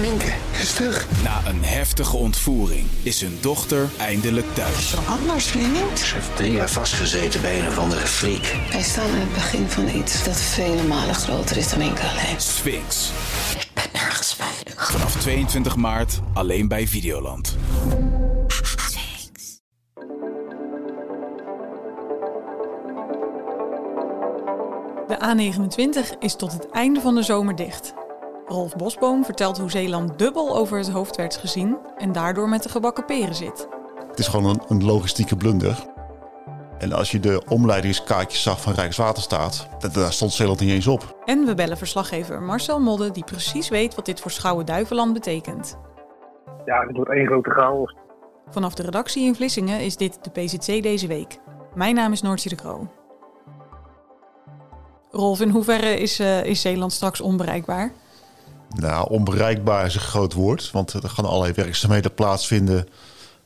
Minke is terug. Na een heftige ontvoering is hun dochter eindelijk thuis. Anders, vriend. Ze heeft drie jaar vastgezeten bij een of andere freak. Wij staan in het begin van iets dat vele malen groter is dan Minke alleen. Sphinx. Ik ben nergens veilig. Vanaf 22 maart alleen bij Videoland. De A29 is tot het einde van de zomer dicht. Rolf Bosboom vertelt hoe Zeeland dubbel over het hoofd werd gezien en daardoor met de gebakken peren zit. Het is gewoon een, een logistieke blunder. En als je de omleidingskaartjes zag van Rijkswaterstaat, da- daar stond Zeeland niet eens op. En we bellen verslaggever Marcel Modde, die precies weet wat dit voor Schouwen-Duiveland betekent. Ja, het wordt één grote chaos. Vanaf de redactie in Vlissingen is dit de PZC deze week. Mijn naam is Noortje de Kroo. Rolf, in hoeverre is, eh, is Zeeland straks onbereikbaar? Nou, onbereikbaar is een groot woord, want er gaan allerlei werkzaamheden plaatsvinden.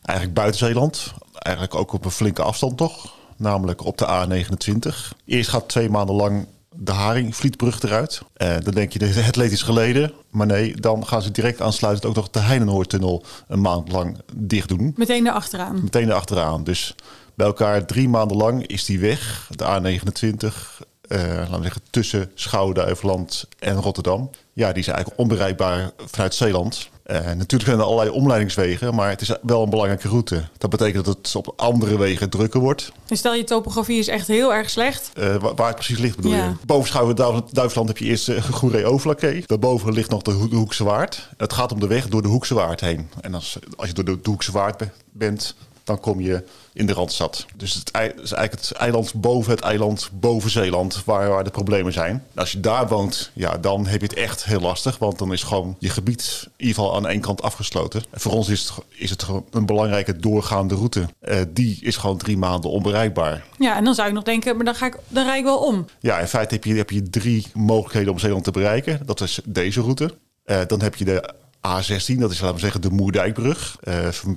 Eigenlijk buiten Zeeland. Eigenlijk ook op een flinke afstand toch? Namelijk op de A29. Eerst gaat twee maanden lang de Haringvlietbrug eruit. Eh, dan denk je, het leed is geleden. Maar nee, dan gaan ze direct aansluitend ook nog de Heinenoordtunnel een maand lang dicht doen. Meteen erachteraan. Meteen erachteraan. Dus bij elkaar drie maanden lang is die weg, de A29, eh, laten we zeggen tussen Schouwen-Duiveland en Rotterdam. Ja, die is eigenlijk onbereikbaar vanuit Zeeland. Eh, natuurlijk zijn er allerlei omleidingswegen, maar het is wel een belangrijke route. Dat betekent dat het op andere wegen drukker wordt. En stel je topografie is echt heel erg slecht. Eh, waar, waar het precies ligt bedoel Ja. je? Boven Schouwen-Duiveland heb je eerst uh, Goeree-Overlakkee. Daarboven ligt nog de, Ho- de Hoekse Waard. Het gaat om de weg door de Hoekse Waard heen. En als, als je door de, de Hoekse Waard be- bent, dan kom je in de Randstad. Dus het is eigenlijk het eiland boven het eiland boven Zeeland waar, waar de problemen zijn. Als je daar woont, ja, dan heb je het echt heel lastig. Want dan is gewoon je gebied in ieder geval aan één kant afgesloten. En voor ons is het, is het een belangrijke doorgaande route. Eh, die is gewoon drie maanden onbereikbaar. Ja, en dan zou je nog denken, maar dan, ga ik, dan rijd ik wel om. Ja, in feite heb je, heb je drie mogelijkheden om Zeeland te bereiken. Dat is deze route. Eh, dan heb je de A16, dat is laten we zeggen de Moerdijkbrug. eh, van,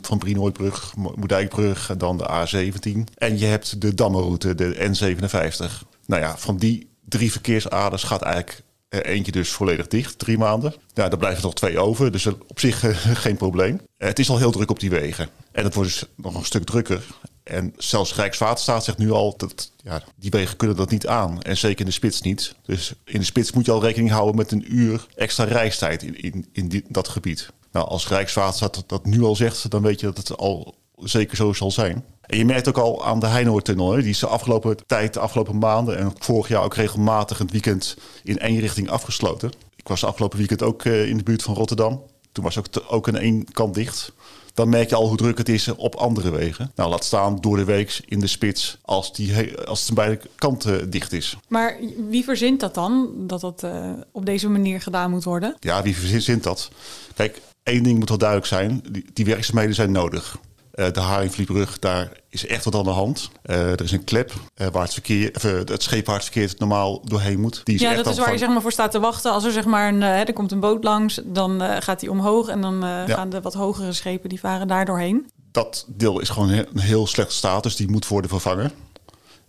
Mo- Moerdijkbrug en dan de A17. En je hebt de Dammenroute, de N57. Nou ja, van die drie verkeersaders gaat eigenlijk eentje dus volledig dicht, drie maanden. Ja, daar blijven er nog twee over, dus op zich geen probleem. Eh, het is al heel druk op die wegen. En het wordt dus nog een stuk drukker. En zelfs Rijkswaterstaat zegt nu al dat ja, die wegen kunnen dat niet aan. En zeker in de spits niet. Dus in de spits moet je al rekening houden met een uur extra reistijd in, in, in die, dat gebied. Nou, als Rijkswaterstaat dat, nu al zegt, dan weet je dat het al zeker zo zal zijn. En je merkt ook al aan de Heinoortunnel. Hè? Die is de afgelopen tijd, de afgelopen maanden en vorig jaar ook regelmatig het weekend in één richting afgesloten. Ik was afgelopen weekend ook eh, in de buurt van Rotterdam. Toen was ook, te- ook aan één kant dicht. Dan merk je al hoe druk het is op andere wegen. Nou, laat staan door de week in de spits als, die, als het aan beide kanten dicht is. Maar wie verzint dat dan, dat dat eh, op deze manier gedaan moet worden? Ja, wie verzint dat? Kijk, één ding moet wel duidelijk zijn. Die, die werkzaamheden zijn nodig. Eh, de Haringvlietbrug, daar is echt wat aan de hand. Eh, er is een klep eh, waar het, verkeer, of, het schip waar het verkeer normaal doorheen moet. Die is Ja, echt dat is waar je zeg maar voor staat te wachten. Als er zeg maar een, hè, er komt een boot langs, dan gaat die omhoog en dan Ja. gaan de wat hogere schepen die varen daar doorheen. dat deel is gewoon een heel slechte status. Die moet worden vervangen.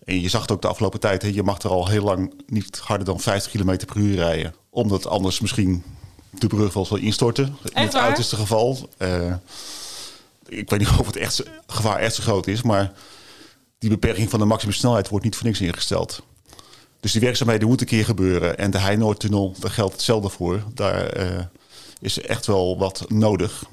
En je zag het ook de afgelopen tijd. Hè, je mag er al heel lang niet harder dan 50 km per uur rijden. Omdat anders misschien de brug wel zal instorten. In het uiterste geval. Ik weet niet of het echt, gevaar echt zo groot is. Maar die beperking van de maximumsnelheid wordt niet voor niks ingesteld. Dus die werkzaamheden moeten een keer gebeuren. En de Heinoordtunnel, daar geldt hetzelfde voor. Daar eh, is echt wel wat nodig.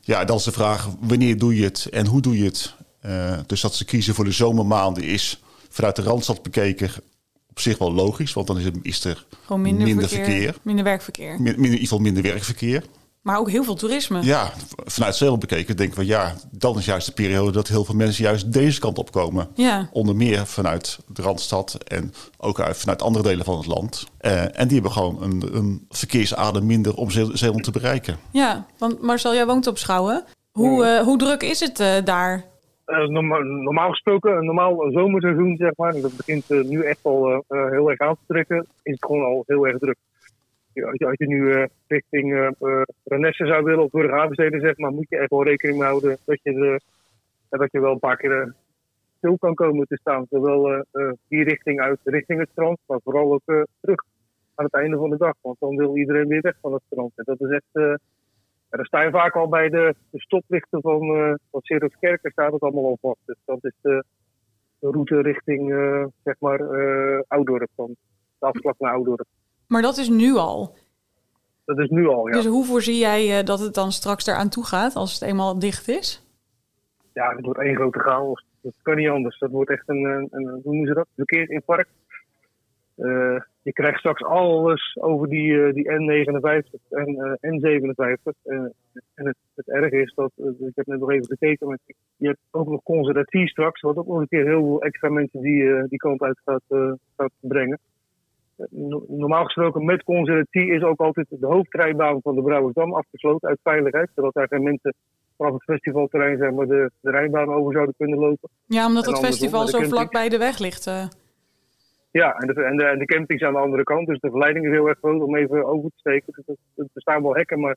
Ja, dan is de vraag, wanneer doe je het en hoe doe je het? Eh, dus dat ze kiezen voor de zomermaanden is vanuit de Randstad bekeken op zich wel logisch. Want dan is, het, is er Gewoon minder, minder verkeer, verkeer. Minder werkverkeer. Min- minder, in ieder geval minder werkverkeer. Maar ook heel veel toerisme. Ja, vanuit Zeeland bekeken denken we ja, dan is juist de periode dat heel veel mensen juist deze kant op komen. Ja. Onder meer vanuit de Randstad en ook uit, vanuit andere delen van het land. Eh, en die hebben gewoon een, een verkeersader minder om Zee- Zeeland te bereiken. Ja, want Marcel, jij woont op Schouwen. Hoe, eh, hoe druk is het eh, daar? Eh, norma- normaal gesproken, een normaal zomerseizoen, zeg maar, en dat begint nu echt al heel erg aan te trekken, is het gewoon al heel erg druk. Als je, als je nu eh, richting eh eh, Renesse zou willen of Burghavensteden, zeg maar, moet je echt wel rekening mee houden dat je, dat je wel een paar keer stil kan komen te staan. Zowel die richting uit, richting het strand, maar vooral ook terug. aan het einde van de dag. Want dan wil iedereen weer weg van het strand. En dat is echt. ja, dan sta je vaak al bij de, de stoplichten van, eh van Kerken staat het allemaal al vast. Dus dat is de, route richting, eh, zeg maar, eh Oudorp. De afslag naar Oudorp. Maar dat is nu al. Dat is nu al, ja. Dus hoe voorzie jij eh, dat het dan straks eraan toe gaat als het eenmaal dicht is? Ja, het wordt één grote chaos. Dat kan niet anders. Dat wordt echt een, een, een hoe noemen ze dat? Verkeersinfarct. Eh je krijgt straks alles over die, eh, die N59 en eh, N57. Eh, en het, het erge is dat, ik heb net nog even gekeken, maar je hebt ook nog conservatie straks, wat ook nog een keer heel veel extra mensen die, die kant uit gaat, gaat brengen. No- Normaal gesproken met conservatie is ook altijd de hoofdrijbaan van de Brouwersdam afgesloten uit veiligheid, zodat daar geen mensen vanaf het festivalterrein zeg maar, de, de rijbaan over zouden kunnen lopen. Ja, omdat het festival zo vlak bij de weg ligt. eh. Ja, en de, en, de, en de campings aan de andere kant. Dus de verleiding is heel erg groot om even over te steken. Dus er- er staan wel hekken, maar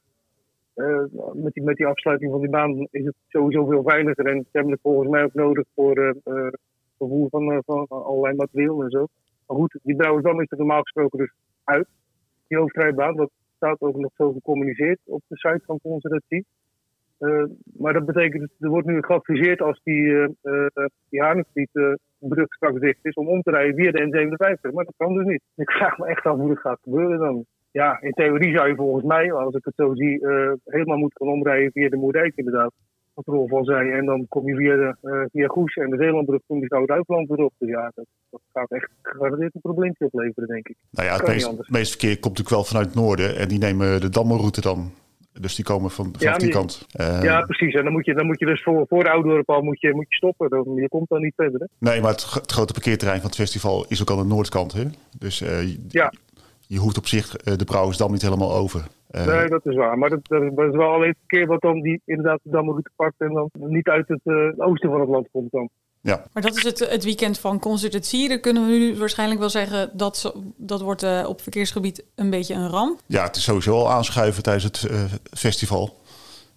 eh, met, die, met die afsluiting van die baan is het sowieso veel veiliger. En ze hebben het volgens mij ook nodig voor eh, vervoer van, van allerlei materieel en zo. Maar goed, die Brouwersdam is er normaal gesproken dus uit. Die hoofdrijbaan, dat staat ook nog zo gecommuniceerd op de site van Conservatie. Eh, maar dat betekent, dus, er wordt nu geadviseerd als die, uh, die Haarlemsvlietbrug straks dicht is, om om te rijden via de N57. Maar dat kan dus niet. Ik vraag me echt af hoe dat gaat gebeuren dan. Ja, in theorie zou je volgens mij, als ik het zo zie, helemaal moeten gaan omrijden via de Moerdijk inderdaad. Wat Rolf al zei. En dan kom je via, de, eh, via Goes en de Zeelandbrug, kom je zo Duitsland weer op. Dus ja, dat, dat gaat echt gegarandeerd een probleempje opleveren, denk ik. Nou ja, het meest, verkeer komt natuurlijk wel vanuit het noorden. En die nemen de Dammenroute dan. Dus die komen van, vanaf Ja, die kant. Eh, ja, precies. En dan moet je, dan moet je dus voor, voor Oudorp al moet je, moet je stoppen. Dan, je komt dan niet verder. Hè? Nee, maar het, gro- het grote parkeerterrein van het festival is ook aan de noordkant. Hè? Dus eh, je, Ja. je hoeft op zich de Brouwersdam niet helemaal over. Eh, Nee, dat is waar. Maar dat, dat, is- wel alleen het verkeer wat dan die inderdaad de Dammerroute pakt en dan niet uit het eh, oosten van het land komt dan. ja. Maar dat is het, het weekend van concertatie. Daar kunnen we nu waarschijnlijk wel zeggen dat dat wordt eh, op verkeersgebied een beetje een ramp. ja, het is sowieso al aanschuiven tijdens het eh, festival.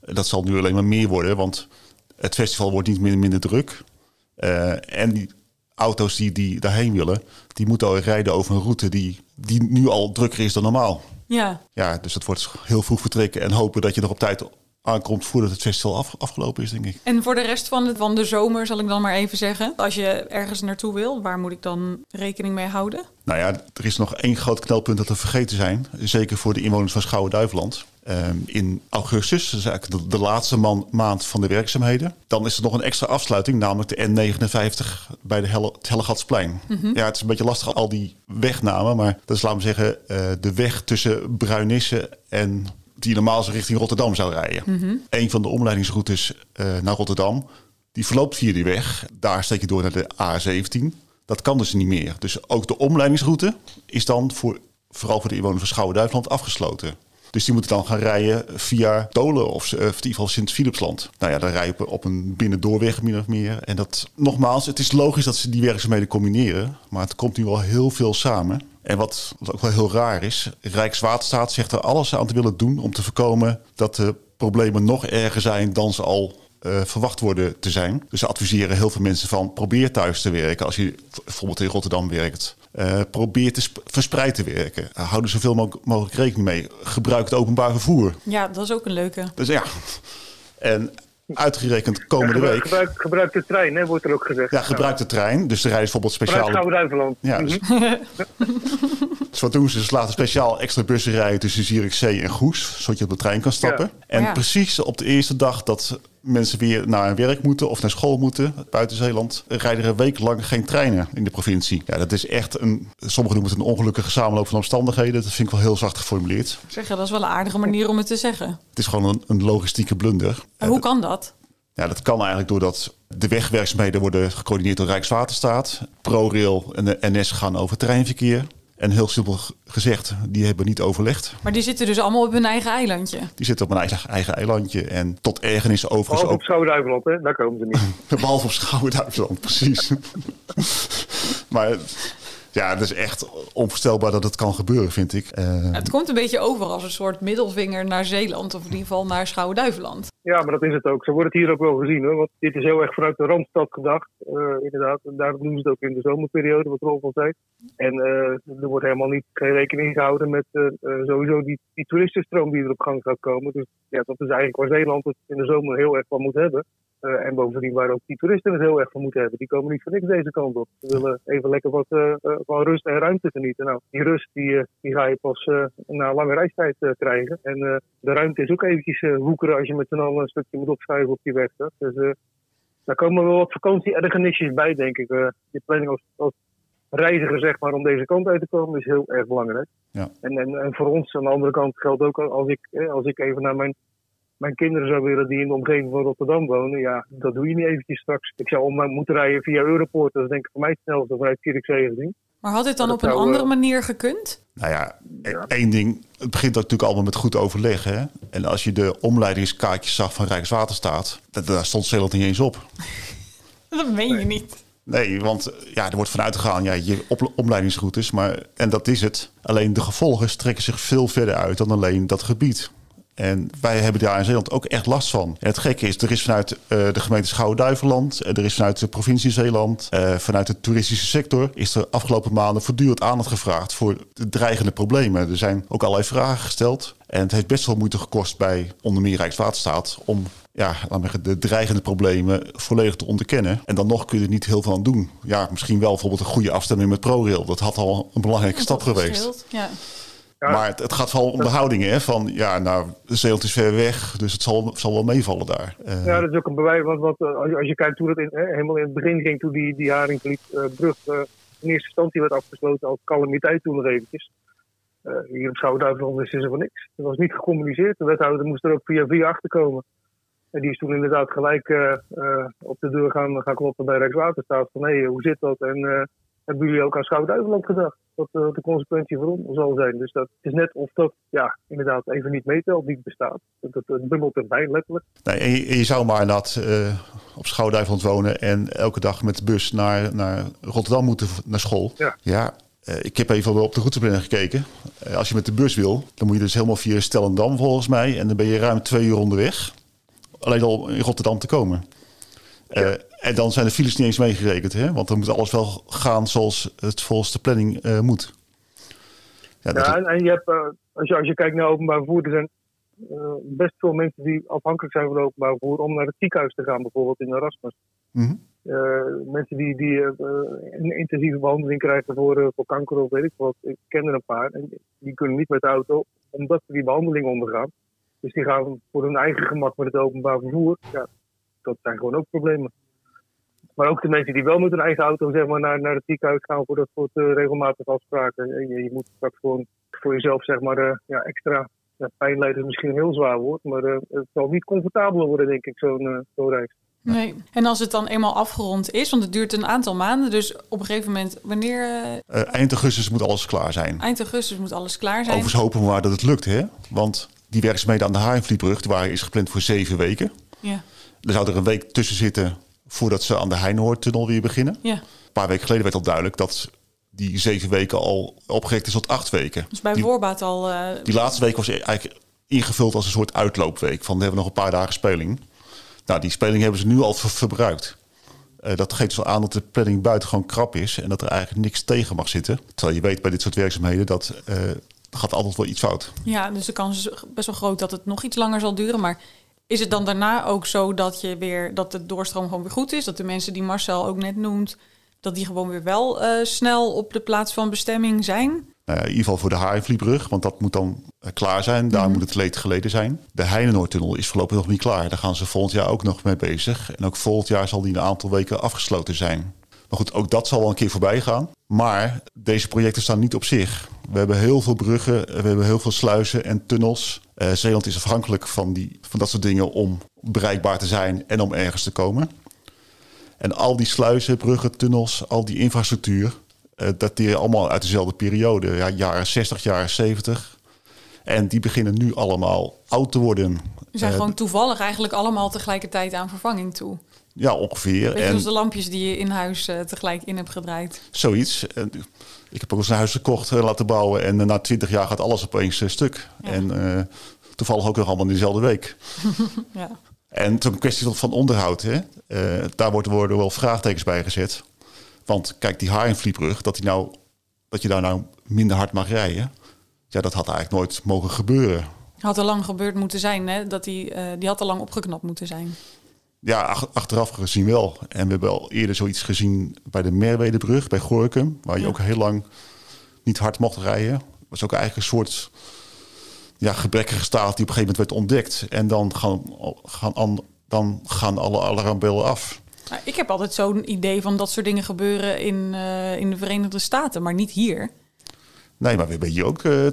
Dat zal nu alleen maar meer worden, want het festival wordt niet minder, minder druk. Eh, en die auto's die, die daarheen willen, die moeten al rijden over een route die, die nu al drukker is dan normaal. Ja, Ja, dus dat wordt heel vroeg vertrekken en hopen dat je er op tijd aankomt voordat het festival af, afgelopen is, denk ik. en voor de rest van, het, van de zomer zal ik dan maar even zeggen. Als je ergens naartoe wil, waar moet ik dan rekening mee houden? Nou ja, er is nog één groot knelpunt dat we vergeten zijn. Zeker voor de inwoners van Schouwen-Duiveland. Ehm, in augustus, is eigenlijk de, de laatste man- maand van de werkzaamheden. Dan is er nog een extra afsluiting, namelijk de N59 bij de Helle, het Hellegatsplein. Ja, het is een beetje lastig, al die wegnamen. Maar dat is, laten we zeggen, eh, de weg tussen Bruinisse en die normaal zo richting Rotterdam zou rijden. Een van de omleidingsroutes eh, naar Rotterdam, die verloopt via die weg. Daar steek je door naar de A17. Dat kan dus niet meer. Dus ook de omleidingsroute is dan voor, vooral voor de inwoners van Schouwen-Duiveland afgesloten. Dus die moeten dan gaan rijden via Dolen of, eh, of in ieder geval Sint-Philipsland. Nou ja, dan rij je op, een binnendoorweg min of meer. En dat, nogmaals, het is logisch dat ze die werkzaamheden combineren. Maar het komt nu wel heel veel samen. En wat, ook wel heel raar is, Rijkswaterstaat zegt er alles aan te willen doen om te voorkomen dat de problemen nog erger zijn dan ze al eh, verwacht worden te zijn. Dus ze adviseren heel veel mensen van probeer thuis te werken als je bijvoorbeeld in Rotterdam werkt. Eh, probeer te sp- verspreid te werken. Uh, hou er zoveel mo- mogelijk rekening mee. Gebruik het openbaar vervoer. Ja, dat is ook een leuke. Dus ja, en uitgerekend komende gebruik, week. gebruik, gebruik de trein, hè, wordt er ook gezegd. Ja, gebruik de trein. Dus er rijden bijvoorbeeld Vanuit speciale Schouwen-Duiveland. Ja, dus, dus wat doen ze? Ze laten speciaal extra bussen rijden tussen Zierikzee en Goes, zodat je op de trein kan stappen. Ja. En Ja. precies op de eerste dag dat mensen weer naar hun werk moeten of naar school moeten, buiten Zeeland, rijden er een week lang geen treinen in de provincie. Ja, dat is echt een, sommigen noemen het een ongelukkige samenloop van omstandigheden. Dat vind ik wel heel zacht geformuleerd. Zeg, dat is wel een aardige manier om het te zeggen. Het is gewoon een, een logistieke blunder. Hoe kan dat? Ja, dat kan eigenlijk doordat de wegwerkzaamheden worden gecoördineerd door Rijkswaterstaat. ProRail en de NS gaan over treinverkeer. En heel simpel gezegd, die hebben niet overlegd. Maar die zitten dus allemaal op hun eigen eilandje. Die zitten op een eigen, eigen eilandje. En tot ergernis overigens Behalve op ook. Schouwen-Duiveland, hè, daar komen ze niet. Behalve op Schouwen-Duitsland, precies. maar Ja, het is echt onvoorstelbaar dat het kan gebeuren, vind ik. Uh, het komt een beetje over als een soort middelvinger naar Zeeland... of in ieder geval naar Schouwen-Duiveland. Ja, maar dat is het ook. Zo wordt het hier ook wel gezien. Hoor. Want dit is heel erg vanuit de Randstad gedacht. Uh, inderdaad, en daar doen ze het ook in de zomerperiode, wat Rolf al zei. En uh, er wordt helemaal niet geen rekening gehouden met sowieso die, die toeristenstroom die er op gang gaat komen. Dus ja, dat is eigenlijk waar Zeeland het in de zomer heel erg van moet hebben. Uh, en bovendien waar ook die toeristen het heel erg van moeten hebben. Die komen niet voor niks deze kant op. Ze willen even lekker wat uh, van rust en ruimte genieten. Nou, die rust die, die ga je pas na lange reistijd krijgen. En de ruimte is ook eventjes hoekeren als je met z'n allen een stukje moet opschuiven op die weg. Dus daar komen wel wat vakantie-ergernisjes bij, denk ik. je planning als, als reiziger, zeg maar, om deze kant uit te komen, is heel erg belangrijk. Ja. En, en, en voor ons aan de andere kant geldt ook als ik, als ik even naar mijn mijn kinderen zou willen die in de omgeving van Rotterdam wonen, ja, dat doe je niet eventjes straks. Ik zou om moeten rijden via Europoort, dat is denk ik voor mij het snelste vanuit Zierikzee gezien. Maar had dit dan op een andere eh, manier gekund? Nou ja, één ding, het begint natuurlijk allemaal met goed overleg. Hè? En als je de omleidingskaartjes zag van Rijkswaterstaat, daar stond Zeeland niet eens op. dat meen je niet. Nee, want ja, er wordt vanuit gegaan, ja, je omleidingsroutes, maar, en dat is het. Alleen de gevolgen strekken zich veel verder uit dan alleen dat gebied. En wij hebben daar in Zeeland ook echt last van. En het gekke is, er is vanuit uh, de gemeente Schouwen-Duiveland, er is vanuit de provincie Zeeland, uh, vanuit de toeristische sector, is er afgelopen maanden voortdurend aandacht gevraagd voor de dreigende problemen. Er zijn ook allerlei vragen gesteld. En het heeft best wel moeite gekost bij onder meer Rijkswaterstaat om ja, zeggen, de dreigende problemen volledig te onderkennen. En dan nog kun je er niet heel veel aan doen. Ja, misschien wel bijvoorbeeld een goede afstemming met ProRail. Dat had al een belangrijke stap geweest. Ja. Maar het, het, gaat vooral om de houdingen. Hè? Van ja, nou, de Zeeland is ver weg, dus het zal, zal wel meevallen daar. Uh, ja, dat is ook een bewijs. Want, want eh, als, je, als je kijkt hoe dat in, helemaal in het begin ging, toen die, die Haringvlietbrug uh, in eerste instantie werd afgesloten als calamiteit toen nog eventjes. hier op Schouwduiveland is er van niks. Het was niet gecommuniceerd. De wethouder moest er ook via via achterkomen. En die is toen inderdaad gelijk op de deur gaan, gaan kloppen bij Rijkswaterstaat. Van hé, hoe zit dat? En hebben jullie ook aan Schouw-Duiveland gedacht? Wat uh, de consequentie voor ons zal zijn. Dus dat is net of dat ja, inderdaad even niet meetelt, niet bestaat. Dat, dat bubbelt erbij, letterlijk. Nee, en je, je zou maar inderdaad uh, op Schouw-Duiveland wonen en elke dag met de bus naar, naar Rotterdam moeten naar school. Ja. ja uh, ik heb even op de routeplanner gekeken. als je met de bus wil, dan moet je dus helemaal via Stellendam volgens mij. En dan ben je ruim twee uur onderweg. Alleen al in Rotterdam te komen. Ja. En dan zijn de files niet eens meegerekend, hè? want dan moet alles wel gaan zoals het volgens de planning uh, moet. Ja, ja en, en, je hebt, uh, als, je, als je kijkt naar openbaar vervoer, er zijn uh, best veel mensen die afhankelijk zijn van openbaar vervoer om naar het ziekenhuis te gaan, bijvoorbeeld in Erasmus. Mm -hmm. mensen die, die een intensieve behandeling krijgen voor, voor kanker of weet ik wat. Ik ken er een paar en die kunnen niet met de auto omdat ze die behandeling ondergaan. Dus die gaan voor hun eigen gemak met het openbaar vervoer. Ja, dat zijn gewoon ook problemen. Maar ook de mensen die wel met hun eigen auto zeg maar, naar, naar het ziekenhuis gaan voor dat soort uh, regelmatige afspraken. Je, je, moet straks gewoon voor jezelf zeg maar, uh, ja, extra ja, pijn lijden is misschien een heel zwaar woord. Maar uh, het zal niet comfortabeler worden, denk ik, zo'n zo reis. Nee. En als het dan eenmaal afgerond is, want het duurt een aantal maanden, dus op een gegeven moment, wanneer. eind augustus moet alles klaar zijn. Eind augustus moet alles klaar zijn. Overigens hopen we maar dat het lukt, hè? Want die werkzaamheden aan de Haringvlietbrug waren is gepland voor zeven weken. Ja. Er zou er een week tussen zitten voordat ze aan de Heinoortunnel weer beginnen. Ja. Een paar weken geleden werd al duidelijk dat die zeven weken al opgerekt is tot acht weken. Dus bij voorbaat al... Uh... Die laatste week was eigenlijk ingevuld als een soort uitloopweek. Van, we hebben nog een paar dagen speling. Nou, die speling hebben ze nu al verbruikt. Uh, dat geeft dus aan dat de planning buiten gewoon krap is... en dat er eigenlijk niks tegen mag zitten. Terwijl je weet bij dit soort werkzaamheden dat... Uh, gaat altijd wel iets fout. Ja, dus de kans is best wel groot dat het nog iets langer zal duren. Maar is het dan daarna ook zo dat je weer dat de doorstroom gewoon weer goed is? Dat de mensen die Marcel ook net noemt, dat die gewoon weer wel uh, snel op de plaats van bestemming zijn? Nou in ieder geval voor de Haarvliebrug, want dat moet dan uh, klaar zijn. Daar mm moet het leed geleden zijn. De Heinenoordtunnel is voorlopig nog niet klaar. Daar gaan ze volgend jaar ook nog mee bezig. En ook volgend jaar zal die een aantal weken afgesloten zijn. Maar goed, ook dat zal wel een keer voorbij gaan. Maar deze projecten staan niet op zich. We hebben heel veel bruggen, we hebben heel veel sluizen en tunnels. Uh, Zeeland is afhankelijk van, die, van dat soort dingen om bereikbaar te zijn en om ergens te komen. En al die sluizen, bruggen, tunnels, al die infrastructuur, uh, dateren allemaal uit dezelfde periode. Ja, jaren 60, jaren 70. En die beginnen nu allemaal oud te worden. We zijn Eh, gewoon toevallig eigenlijk allemaal tegelijkertijd aan vervanging toe. Ja, ongeveer. Beetje en als de lampjes die je in huis eh, tegelijk in hebt gedraaid. zoiets. Ik heb ook eens een huis gekocht, eh, laten bouwen. En na twintig jaar gaat alles opeens stuk. Ja. En toevallig ook nog allemaal in dezelfde week. Ja. En het is ook een kwestie van onderhoud. Hè? Daar worden, worden wel vraagtekens bij gezet. Want kijk, die Haringvlietbrug, dat, die nou, dat je daar nou minder hard mag rijden. Ja, dat had eigenlijk nooit mogen gebeuren. Had al lang gebeurd moeten zijn, hè? Dat die, eh, die had al lang opgeknapt moeten zijn. Ja, ach- achteraf gezien wel. En we hebben al eerder zoiets gezien bij de Merwedebrug, bij Gorkum. Waar je Ja. ook heel lang niet hard mocht rijden. was ook eigenlijk een soort ja, gebrekkige staat die op een gegeven moment werd ontdekt. En dan gaan, gaan, an- dan gaan alle alarmbellen af. Nou, ik heb altijd zo'n idee van dat soort dingen gebeuren in, eh, in de Verenigde Staten, maar niet hier. Nee, maar we hebben hier ook... eh,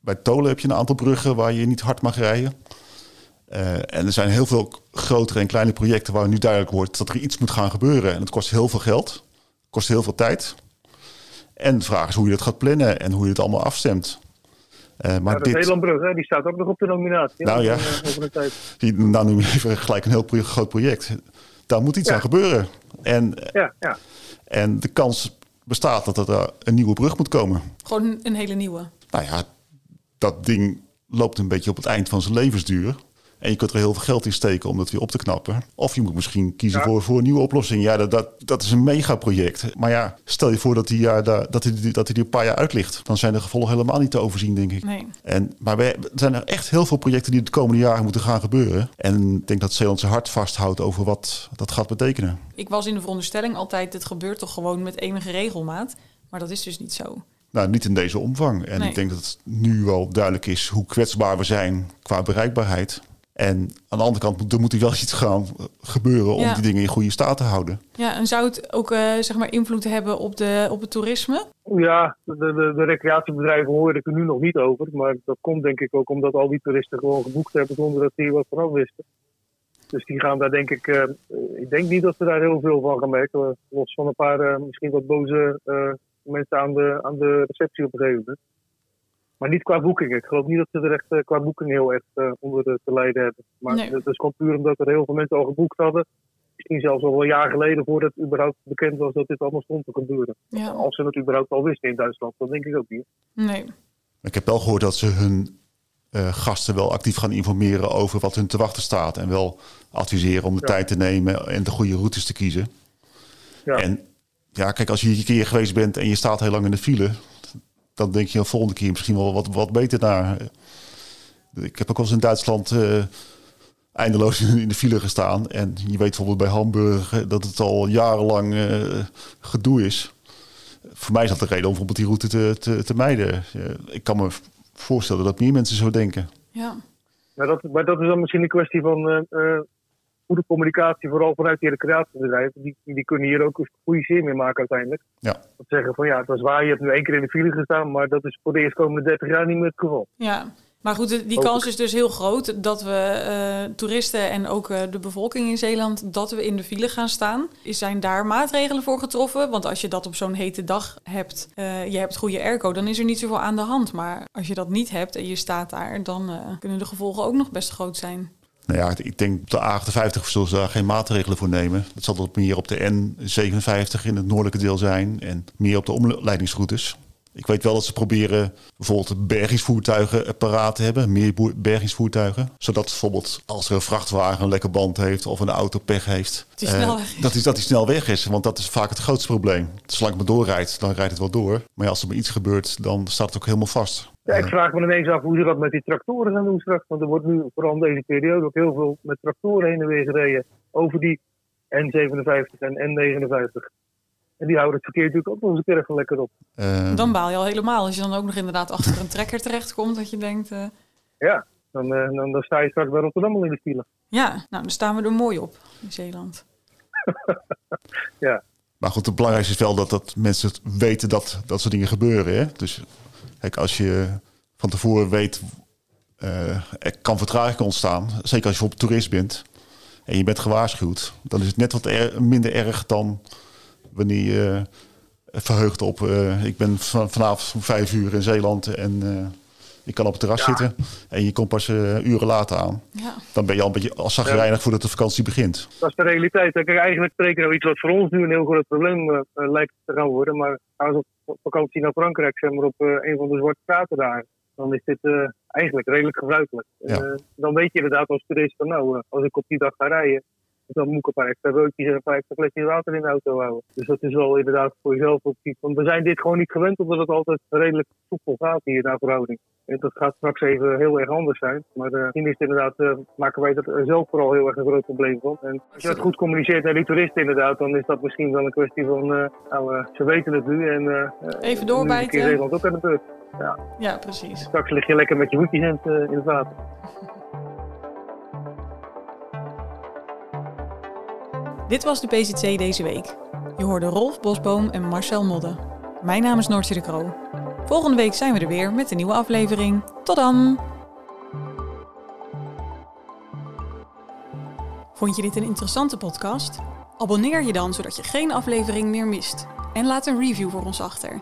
bij Tolen heb je een aantal bruggen waar je niet hard mag rijden. Eh, en er zijn heel veel grotere en kleine projecten waar nu duidelijk wordt dat er iets moet gaan gebeuren. En het kost heel veel geld, kost heel veel tijd. En de vraag is hoe je dat gaat plannen en hoe je het allemaal afstemt. Eh, maar Maar de dit, hè, die staat ook nog op de nominatie. Nou ja. Die, nou nu even gelijk een heel pro- groot project. Daar moet iets Ja. aan gebeuren. En, Ja, ja. en de kans bestaat dat er een nieuwe brug moet komen. Gewoon een hele nieuwe. Nou ja, dat ding loopt een beetje op het eind van zijn levensduur. En je kunt er heel veel geld in steken om dat weer op te knappen. Of je moet misschien kiezen Ja. voor, voor een nieuwe oplossing. Ja, dat, dat, dat is een megaproject. Maar ja, stel je voor dat hij ja, daar- dat die, dat die een paar jaar uit ligt. Dan zijn de gevolgen helemaal niet te overzien, denk ik. Nee. En, maar we, er zijn er echt heel veel projecten die de komende jaren moeten gaan gebeuren. En ik denk dat Zeeland zijn hart vasthoudt over wat dat gaat betekenen. Ik was in de veronderstelling altijd, het gebeurt toch gewoon met enige regelmaat. Maar dat is dus niet zo. Nou, niet in deze omvang. En Nee. ik denk dat het nu wel duidelijk is hoe kwetsbaar we zijn qua bereikbaarheid. En aan de andere kant moet er moet er wel iets gaan gebeuren om Ja. die dingen in goede staat te houden. Ja, en zou het ook eh, zeg maar invloed hebben op, de, op het toerisme? Ja, de, de, de recreatiebedrijven hoor ik er nu nog niet over. Maar dat komt denk ik ook omdat al die toeristen gewoon geboekt hebben zonder dat die er wat vanaf wisten. Dus die gaan daar denk ik, eh, ik denk niet dat ze daar heel veel van gaan merken. Los van een paar eh, misschien wat boze eh, mensen aan de, aan de receptie op een gegeven moment. Maar niet qua boekingen. Ik geloof niet dat ze er echt eh, qua boekingen heel erg eh, onder de, te lijden hebben. Maar Nee. dat is gewoon puur omdat er heel veel mensen al geboekt hadden. Misschien zelfs al wel een jaar geleden voordat het überhaupt bekend was dat dit allemaal stond te gebeuren. Ja, Als ze het überhaupt al wisten in Duitsland, dat denk ik ook niet. nee. Ik heb wel gehoord dat ze hun eh, gasten wel actief gaan informeren over wat hun te wachten staat. En wel adviseren om de Ja. tijd te nemen en de goede routes te kiezen. Ja. En ja, kijk, als je hier een keer geweest bent en je staat heel lang in de file, dan denk je de volgende keer misschien wel wat, wat beter naar. Ik heb ook wel eens in Duitsland eh, eindeloos in de file gestaan. En je weet bijvoorbeeld bij Hamburg eh, dat het al jarenlang eh, gedoe is. Voor mij is dat de reden om bijvoorbeeld die route te, te, te mijden. Ik kan me voorstellen dat meer mensen zo denken. Ja. Maar dat, maar dat is dan misschien een kwestie van eh, eh, goede communicatie, vooral vanuit die recreatiebedrijven. Die, die kunnen hier ook een goede zin mee maken uiteindelijk. Ja. Dat zeggen van ja, het was waar, je hebt nu één keer in de file gestaan, maar dat is voor de eerstkomende 30 jaar niet meer het geval. Ja, maar goed, die kans is dus heel groot dat we eh, toeristen en ook eh, de bevolking in Zeeland, dat we in de file gaan staan. Is- Zijn daar maatregelen voor getroffen? Want als je dat op zo'n hete dag hebt, eh, je hebt goede airco, dan is er niet zoveel aan de hand. Maar als je dat niet hebt en je staat daar, dan eh, kunnen de gevolgen ook nog best groot zijn. Nou ja, ik denk op de A58 zullen ze daar geen maatregelen voor nemen. Dat zal dat meer op de N57 in het noordelijke deel zijn en meer op de omleidingsroutes. Ik weet wel dat ze proberen bijvoorbeeld bergingsvoertuigen paraat te hebben, meer bergingsvoertuigen. Zodat bijvoorbeeld als er een vrachtwagen een lekke band heeft of een auto pech heeft, Die eh, dat, die, dat die snel weg is. Want dat is vaak het grootste probleem. Zolang het maar doorrijdt, dan rijdt het wel door. Maar ja, als er maar iets gebeurt, dan staat het ook helemaal vast. Ja, ik vraag me ineens af hoe ze dat met die tractoren gaan doen straks. Want er wordt nu, vooral in deze periode, ook heel veel met tractoren heen en weer gereden. Over die N57 en N59. En die houden het verkeer natuurlijk ook nog eens een keer even lekker op. Eh, Dan baal je al helemaal. Als je dan ook nog inderdaad achter een trekker terechtkomt, dat je denkt, eh, Ja, dan, eh, dan, dan sta je straks bij Rotterdam al in de file. ja, nou, dan staan we er mooi op in Zeeland. Ja, Maar goed, het belangrijkste is wel dat, dat mensen weten dat dat soort dingen gebeuren. Hè? Dus kijk, als je van tevoren weet, eh, er kan vertraging ontstaan. Zeker als je bijvoorbeeld toerist bent en je bent gewaarschuwd. Dan is het net wat er- minder erg dan wanneer je eh, verheugt op... eh, ik ben van, vanavond om vijf uur in Zeeland en eh, Je kan op het terras zitten en je komt pas eh, uren later aan. Ja. Dan ben je al een beetje als zagrijnig voordat de vakantie begint. Dat is de realiteit. Kijk, eigenlijk spreken we iets wat voor ons nu een heel groot probleem lijkt te gaan worden. Maar ze op vakantie naar Frankrijk, zeg maar op eh, een van de zwarte straten daar. Dan is dit eh, eigenlijk redelijk gebruikelijk. Ja. Eh, dan weet je inderdaad als toerist van nou, als ik op die dag ga rijden, dan moet ik een paar extra broodjes en een paar extra flesjes water in de auto houden. Dus dat is wel inderdaad voor jezelf ook iets. Want we zijn dit gewoon niet gewend, omdat het altijd redelijk soepel gaat hier naar verhouding. En dat gaat straks even heel erg anders zijn. Maar eh, misschien is het inderdaad, eh, maken wij er zelf vooral heel erg een groot probleem van. En als je dat goed communiceert naar die toeristen inderdaad, dan is dat misschien wel een kwestie van, eh, nou, ze weten het nu en Even nu is een doorbijten. keer Nederland ook aan de beurt. Ja, precies. Straks lig je lekker met je voetjes in het, in het water. Dit was de PZC deze week. Je hoorde Rolf Bosboom en Marcel Modde. Mijn naam is Noortje de Kroo. Volgende week zijn we er weer met een nieuwe aflevering. Tot dan! Vond je dit een interessante podcast? Abonneer je dan zodat je geen aflevering meer mist. En laat een review voor ons achter.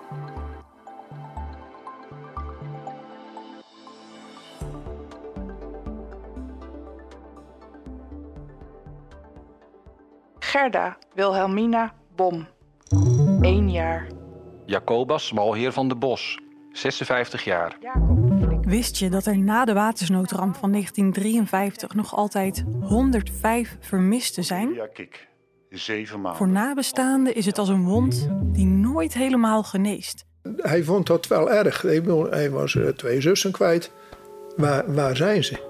Gerda Wilhelmina Bom. 1 jaar. Jacobus Smalheer van de Bos, 56 jaar. Wist je dat er na de watersnoodramp van 1953 nog altijd 105 vermisten zijn? Ja, kijk. Zeven maanden. Voor nabestaanden is het als een wond die nooit helemaal geneest. Hij vond dat wel erg. Hij was eh, twee zussen kwijt. Waar, waar zijn ze?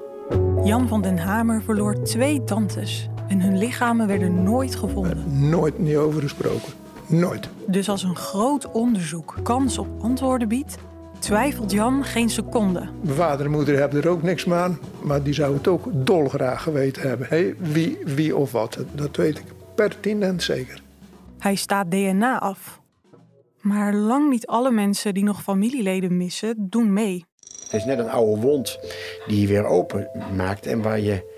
Jan van den Hamer verloor twee tantes en hun lichamen werden nooit gevonden. Nooit niet over gesproken. Nooit. Dus als een groot onderzoek kans op antwoorden biedt, twijfelt Jan geen seconde. Mijn vader en moeder hebben er ook niks aan. Maar die zou het ook dolgraag geweten hebben. Hé, wie, wie of wat, dat weet ik pertinent zeker. Hij staat DNA af. Maar lang niet alle mensen die nog familieleden missen, doen mee. Het is net een oude wond die je weer open maakt en waar je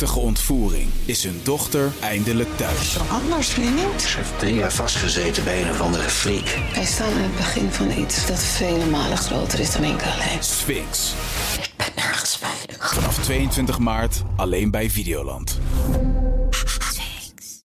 heftige ontvoering is hun dochter eindelijk thuis. Anders, vriend. Ze heeft drie jaar vastgezeten bij een of andere freak. Wij staan aan het begin van iets dat vele malen groter is dan enkel alleen. Sphinx. Ik ben nergens veilig. Vanaf 22 maart alleen bij Videoland.